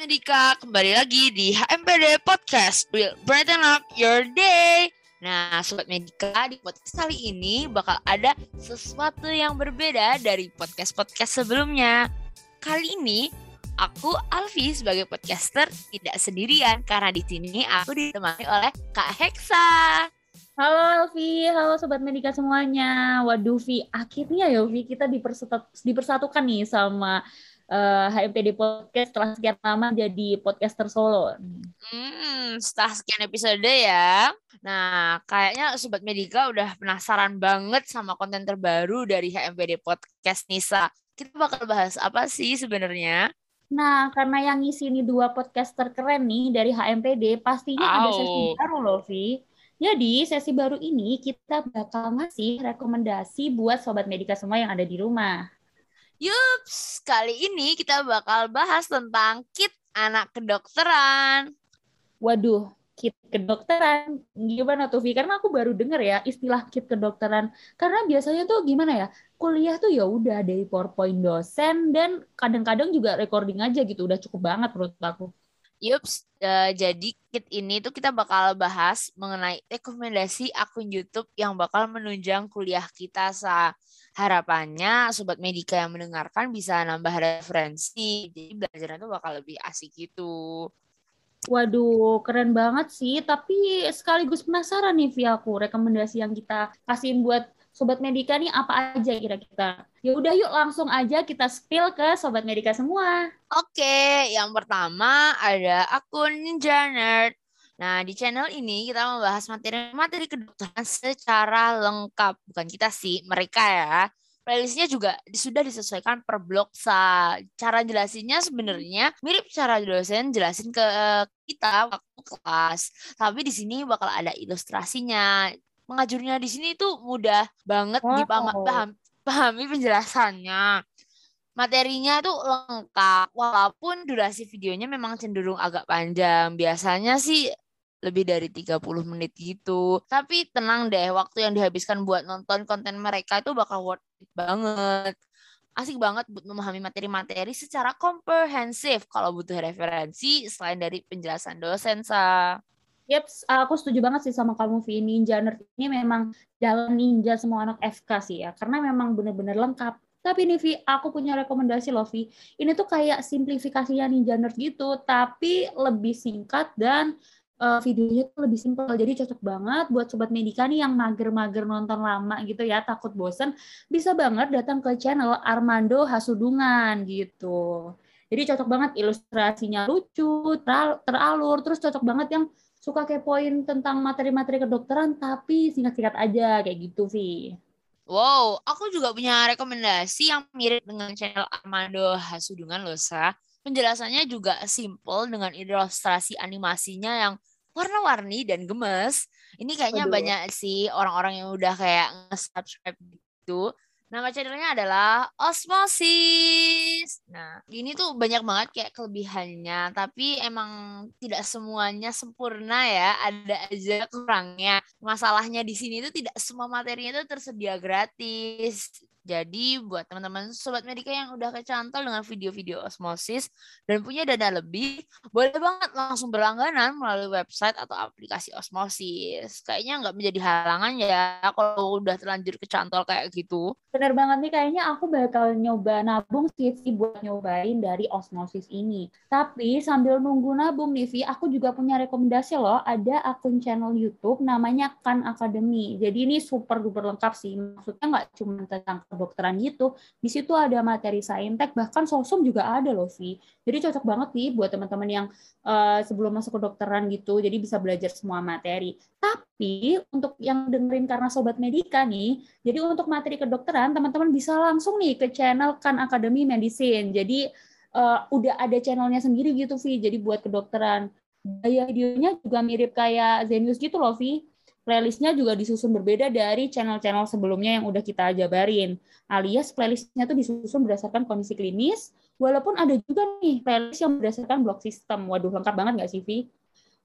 Medika, kembali lagi di HMPD Podcast Will Brighten Up Your Day. Nah, Sobat Medika, di podcast kali ini bakal ada sesuatu yang berbeda dari podcast-podcast sebelumnya. Kali ini, aku Alfi sebagai podcaster tidak sendirian karena di sini aku ditemani oleh Kak Hexa. Halo Alfi, halo Sobat Medika semuanya. Waduh Vi, akhirnya ya Vi kita dipersatukan nih sama uh, eh, HMPD Podcast setelah sekian lama jadi podcaster solo. Hmm, setelah sekian episode ya. Nah, kayaknya Sobat Medika udah penasaran banget sama konten terbaru dari HMPD Podcast Nisa. Kita bakal bahas apa sih sebenarnya? Nah, karena yang ngisi ini dua podcaster keren nih dari HMPD, pastinya Au. ada sesi baru loh, Vi. Jadi, sesi baru ini kita bakal ngasih rekomendasi buat Sobat Medika semua yang ada di rumah. Yups, kali ini kita bakal bahas tentang kit anak kedokteran. Waduh, kit kedokteran gimana tuh Vi? Karena aku baru dengar ya istilah kit kedokteran. Karena biasanya tuh gimana ya? Kuliah tuh ya udah dari PowerPoint dosen dan kadang-kadang juga recording aja gitu. Udah cukup banget menurut aku. Yups, uh, jadi kit ini tuh kita bakal bahas mengenai rekomendasi akun YouTube yang bakal menunjang kuliah kita sa harapannya sobat medika yang mendengarkan bisa nambah referensi jadi belajarnya tuh bakal lebih asik gitu Waduh, keren banget sih. Tapi sekaligus penasaran nih via aku rekomendasi yang kita kasihin buat sobat medika nih apa aja kira-kira. Ya udah yuk langsung aja kita spill ke sobat medika semua. Oke, yang pertama ada akun Ninja Nerd. Nah, di channel ini kita membahas materi-materi kedokteran secara lengkap. Bukan kita sih, mereka ya. Playlistnya juga sudah disesuaikan per blok. Sa. Cara jelasinnya sebenarnya mirip cara dosen jelasin ke kita waktu kelas. Tapi di sini bakal ada ilustrasinya. Pengajurnya di sini tuh mudah banget wow. dipahami pahami penjelasannya materinya tuh lengkap walaupun durasi videonya memang cenderung agak panjang biasanya sih lebih dari 30 menit gitu. Tapi tenang deh, waktu yang dihabiskan buat nonton konten mereka itu bakal worth it banget. Asik banget buat memahami materi-materi secara komprehensif kalau butuh referensi selain dari penjelasan dosen, Sa. Yep, aku setuju banget sih sama kamu, Vi. Ninja Nerd ini memang jalan ninja semua anak FK sih ya, karena memang benar-benar lengkap. Tapi nih, Vi, aku punya rekomendasi loh, Vi. Ini tuh kayak simplifikasinya Ninja Nerd gitu, tapi lebih singkat dan uh, videonya tuh lebih simpel jadi cocok banget buat sobat medika nih yang mager-mager nonton lama gitu ya takut bosen bisa banget datang ke channel Armando Hasudungan gitu jadi cocok banget ilustrasinya lucu teralur terus cocok banget yang suka kepoin tentang materi-materi kedokteran tapi singkat-singkat aja kayak gitu sih Wow, aku juga punya rekomendasi yang mirip dengan channel Armando Hasudungan loh, Sa. Penjelasannya juga simple dengan ilustrasi animasinya yang warna-warni dan gemes. Ini kayaknya Aduh. banyak sih orang-orang yang udah kayak nge-subscribe gitu. Nama channelnya adalah Osmosis. Nah, ini tuh banyak banget kayak kelebihannya, tapi emang tidak semuanya sempurna ya. Ada aja kurangnya. Masalahnya di sini tuh tidak semua materinya tuh tersedia gratis. Jadi buat teman-teman sobat medika yang udah kecantol dengan video-video osmosis dan punya dana lebih, boleh banget langsung berlangganan melalui website atau aplikasi osmosis. Kayaknya nggak menjadi halangan ya kalau udah terlanjur kecantol kayak gitu. Bener banget nih, kayaknya aku bakal nyoba nabung sih buat nyobain dari osmosis ini. Tapi sambil nunggu nabung nih, Vi, aku juga punya rekomendasi loh. Ada akun channel YouTube namanya Kan Academy. Jadi ini super duper lengkap sih. Maksudnya nggak cuma tentang kedokteran gitu. Di situ ada materi saintek, bahkan sosum juga ada loh, Vi. Jadi cocok banget nih buat teman-teman yang uh, sebelum masuk kedokteran gitu, jadi bisa belajar semua materi. Tapi untuk yang dengerin karena sobat medika nih, jadi untuk materi kedokteran teman-teman bisa langsung nih ke channel Kan Academy Medicine. Jadi uh, udah ada channelnya sendiri gitu, Vi. Jadi buat kedokteran. Gaya videonya juga mirip kayak Zenius gitu loh, Vi playlistnya juga disusun berbeda dari channel-channel sebelumnya yang udah kita jabarin. Alias playlistnya tuh disusun berdasarkan kondisi klinis, walaupun ada juga nih playlist yang berdasarkan block system. Waduh, lengkap banget nggak sih, Vi?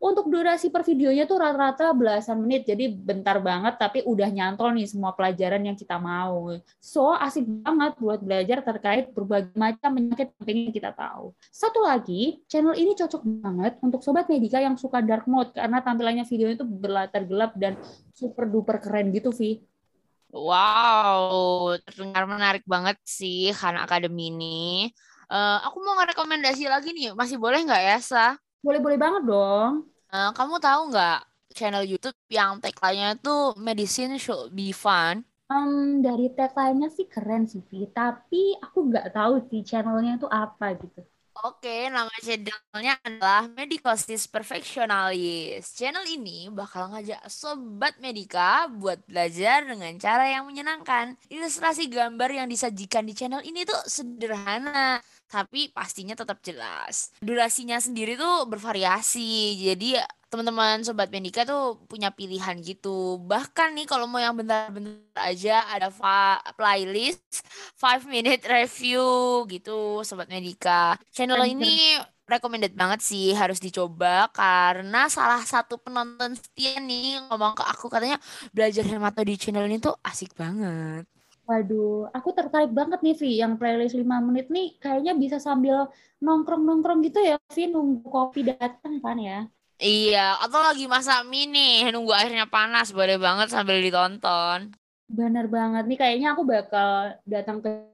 Untuk durasi per videonya tuh rata-rata belasan menit, jadi bentar banget tapi udah nyantol nih semua pelajaran yang kita mau. So, asik banget buat belajar terkait berbagai macam penyakit yang pengen kita tahu. Satu lagi, channel ini cocok banget untuk sobat medika yang suka dark mode karena tampilannya videonya itu berlatar gelap dan super duper keren gitu, Vi. Wow, terdengar menarik banget sih Khan Academy ini. Uh, aku mau ngerekomendasi lagi nih, masih boleh nggak ya, Sa? Boleh-boleh banget dong. Uh, kamu tahu nggak channel YouTube yang tagline-nya tuh Medicine Should Be Fun? Um, dari tagline-nya sih keren sih. Tapi aku nggak tahu sih channelnya itu apa gitu. Oke, nama channelnya adalah Medicosis Perfectionalis. Channel ini bakal ngajak sobat medika buat belajar dengan cara yang menyenangkan. Ilustrasi gambar yang disajikan di channel ini tuh sederhana, tapi pastinya tetap jelas. Durasinya sendiri tuh bervariasi, jadi teman-teman sobat Mendika tuh punya pilihan gitu. Bahkan nih kalau mau yang bentar-bentar aja ada playlist 5 minute review gitu sobat Mendika. Channel ini recommended banget sih harus dicoba karena salah satu penonton setia nih ngomong ke aku katanya belajar hemato di channel ini tuh asik banget. Waduh, aku tertarik banget nih, Vi. Yang playlist 5 menit nih kayaknya bisa sambil nongkrong-nongkrong gitu ya, Vi. Nunggu kopi datang kan ya? Iya, atau lagi masak mie nih, nunggu airnya panas. Boleh banget sambil ditonton. Bener banget. Nih kayaknya aku bakal datang ke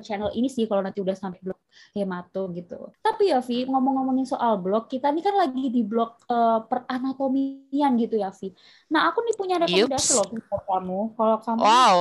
channel ini sih kalau nanti udah sampai blog hemato gitu. Tapi ya Vi, ngomong-ngomongin soal blog, kita ini kan lagi di blog uh, peranatomian gitu ya Vi. Nah aku nih punya rekomendasi loh untuk kamu. Kalau kamu wow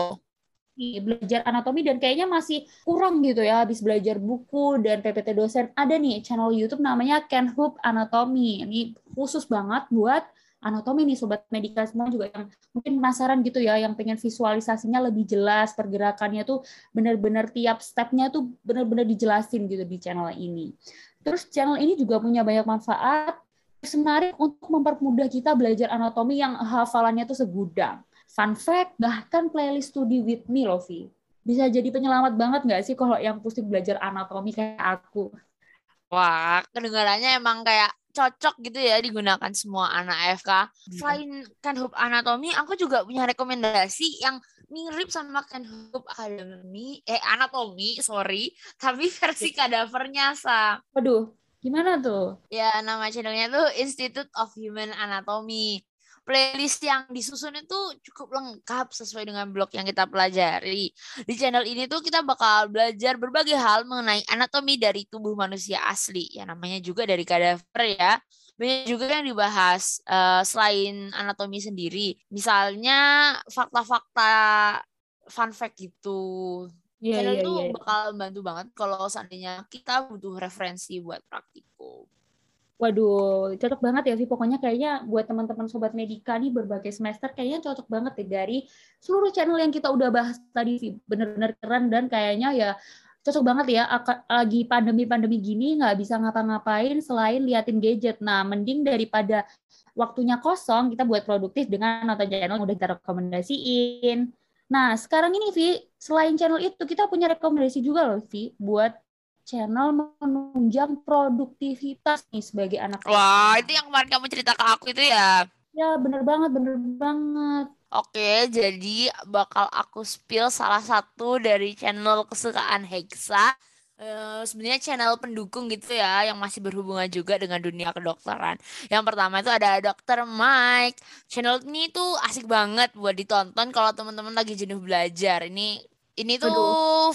belajar anatomi dan kayaknya masih kurang gitu ya habis belajar buku dan PPT dosen. Ada nih channel YouTube namanya Ken Hoop Anatomy. Ini khusus banget buat anatomi nih sobat medika semua juga yang mungkin penasaran gitu ya yang pengen visualisasinya lebih jelas pergerakannya tuh benar-benar tiap stepnya tuh benar-benar dijelasin gitu di channel ini. Terus channel ini juga punya banyak manfaat. Menarik untuk mempermudah kita belajar anatomi yang hafalannya tuh segudang Fun fact, bahkan playlist Study With Me, Lovi. Bisa jadi penyelamat banget nggak sih kalau yang pusing belajar anatomi kayak aku? Wah, kedengarannya emang kayak cocok gitu ya digunakan semua anak FK. Iya. Selain Hoop Anatomi, aku juga punya rekomendasi yang mirip sama Hoop Academy, eh anatomi, sorry, tapi versi kadavernya sa. Waduh, gimana tuh? Ya, nama channelnya tuh Institute of Human Anatomy playlist yang disusun itu cukup lengkap sesuai dengan blog yang kita pelajari. Di channel ini tuh kita bakal belajar berbagai hal mengenai anatomi dari tubuh manusia asli. Ya namanya juga dari kadaver ya. Banyak juga yang dibahas uh, selain anatomi sendiri. Misalnya fakta-fakta fun fact gitu. Yeah, channel yeah, itu yeah. bakal bantu banget kalau seandainya kita butuh referensi buat praktikum. Waduh, cocok banget ya sih. Pokoknya kayaknya buat teman-teman sobat medika nih berbagai semester kayaknya cocok banget ya dari seluruh channel yang kita udah bahas tadi sih. Bener-bener keren dan kayaknya ya cocok banget ya lagi pandemi-pandemi gini nggak bisa ngapa-ngapain selain liatin gadget. Nah, mending daripada waktunya kosong kita buat produktif dengan nonton channel yang udah kita rekomendasiin. Nah, sekarang ini Vi, selain channel itu kita punya rekomendasi juga loh Vi buat channel menunjang produktivitas nih sebagai anak. Wah, itu yang kemarin kamu cerita ke aku itu ya? Ya, bener banget, bener banget. Oke, jadi bakal aku spill salah satu dari channel kesukaan Hexa. Uh, sebenarnya channel pendukung gitu ya yang masih berhubungan juga dengan dunia kedokteran. Yang pertama itu ada Dokter Mike. Channel ini tuh asik banget buat ditonton kalau teman-teman lagi jenuh belajar. Ini ini tuh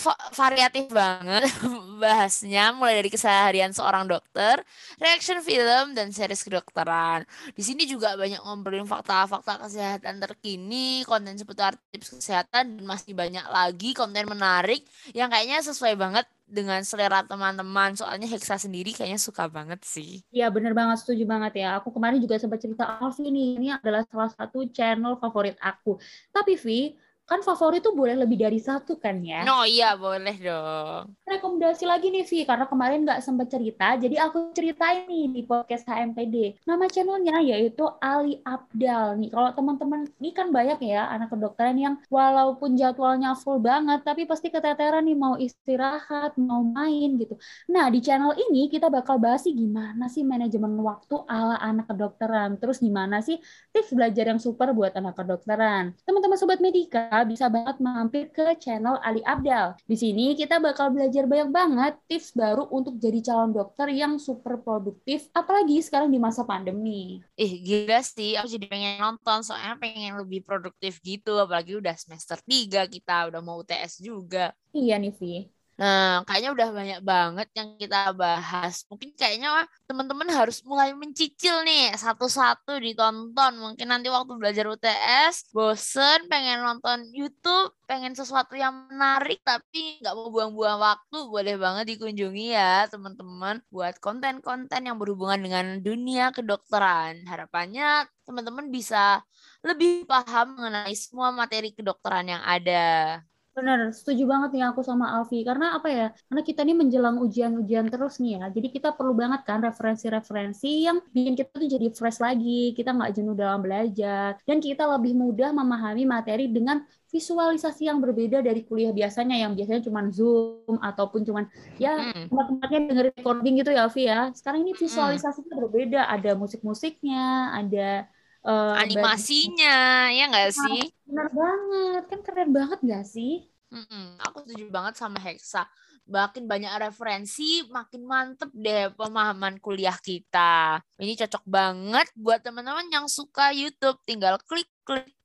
va variatif banget bahasnya mulai dari keseharian seorang dokter, reaction film dan series kedokteran. Di sini juga banyak ngobrolin fakta-fakta kesehatan terkini, konten seputar tips kesehatan dan masih banyak lagi konten menarik yang kayaknya sesuai banget dengan selera teman-teman. Soalnya Hexa sendiri kayaknya suka banget sih. Iya bener banget, setuju banget ya. Aku kemarin juga sempat cerita Alfi nih, ini adalah salah satu channel favorit aku. Tapi Vi, kan favorit tuh boleh lebih dari satu kan ya? No iya boleh dong. Rekomendasi lagi nih Vi, karena kemarin nggak sempat cerita, jadi aku ceritain nih di podcast HMPD. Nama channelnya yaitu Ali Abdal nih. Kalau teman-teman ini kan banyak ya anak kedokteran yang walaupun jadwalnya full banget, tapi pasti keteteran nih mau istirahat, mau main gitu. Nah di channel ini kita bakal bahas sih gimana sih manajemen waktu ala anak kedokteran. Terus gimana sih tips belajar yang super buat anak kedokteran. Teman-teman sobat medika bisa banget mampir ke channel Ali Abdal. Di sini kita bakal belajar banyak banget tips baru untuk jadi calon dokter yang super produktif, apalagi sekarang di masa pandemi. Ih gila sih, aku jadi pengen nonton soalnya pengen lebih produktif gitu, apalagi udah semester 3 kita, udah mau UTS juga. Iya nih, Vi. Nah, kayaknya udah banyak banget yang kita bahas. Mungkin kayaknya teman-teman harus mulai mencicil nih satu-satu ditonton. Mungkin nanti waktu belajar UTS, bosen, pengen nonton YouTube, pengen sesuatu yang menarik tapi nggak mau buang-buang waktu, boleh banget dikunjungi ya teman-teman buat konten-konten yang berhubungan dengan dunia kedokteran. Harapannya teman-teman bisa lebih paham mengenai semua materi kedokteran yang ada. Benar, setuju banget nih aku sama Alfi. Karena apa ya? Karena kita ini menjelang ujian-ujian terus nih ya. Jadi kita perlu banget kan referensi-referensi yang bikin kita tuh jadi fresh lagi. Kita nggak jenuh dalam belajar. Dan kita lebih mudah memahami materi dengan visualisasi yang berbeda dari kuliah biasanya yang biasanya cuma Zoom ataupun cuma ya hmm. tempat-tempatnya dengerin recording gitu ya Alfi ya. Sekarang ini visualisasinya berbeda. Ada musik-musiknya, ada uh, animasinya ya nggak sih? benar banget. Kan keren banget nggak sih? Mm-mm, aku setuju banget sama Hexa. Makin banyak referensi makin mantep deh pemahaman kuliah kita. Ini cocok banget buat teman-teman yang suka YouTube. Tinggal klik klik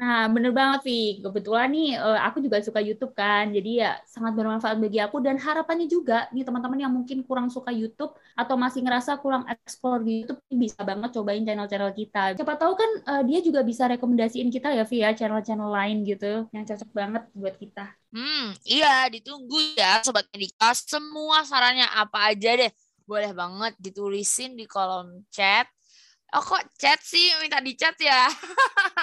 Nah, bener banget, Vi. Kebetulan nih, uh, aku juga suka YouTube kan. Jadi ya sangat bermanfaat bagi aku. Dan harapannya juga nih teman-teman yang mungkin kurang suka YouTube atau masih ngerasa kurang explore di YouTube, bisa banget cobain channel-channel kita. Siapa tahu kan uh, dia juga bisa rekomendasiin kita ya, Vi ya, channel-channel lain gitu. Yang cocok banget buat kita. Hmm, iya, ditunggu ya Sobat Medika. Semua sarannya apa aja deh. Boleh banget ditulisin di kolom chat Oh kok chat sih minta di chat ya?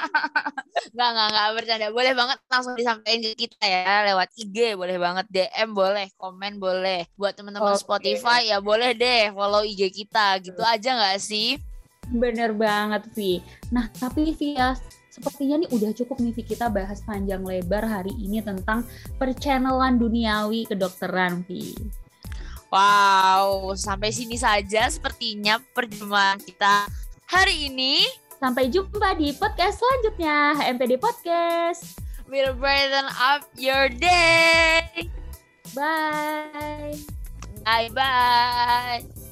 nggak nggak nggak bercanda. Boleh banget langsung disampaikan ke kita ya lewat IG boleh banget DM boleh komen boleh. Buat teman-teman okay. Spotify ya boleh deh follow IG kita gitu aja nggak sih? Bener banget Vi. Nah tapi Vi ya sepertinya nih udah cukup nih Vi kita bahas panjang lebar hari ini tentang perchannellan duniawi kedokteran Vi. Wow, sampai sini saja sepertinya perjumpaan kita hari ini. Sampai jumpa di podcast selanjutnya, HMPD Podcast. We'll brighten up your day. Bye. Bye-bye.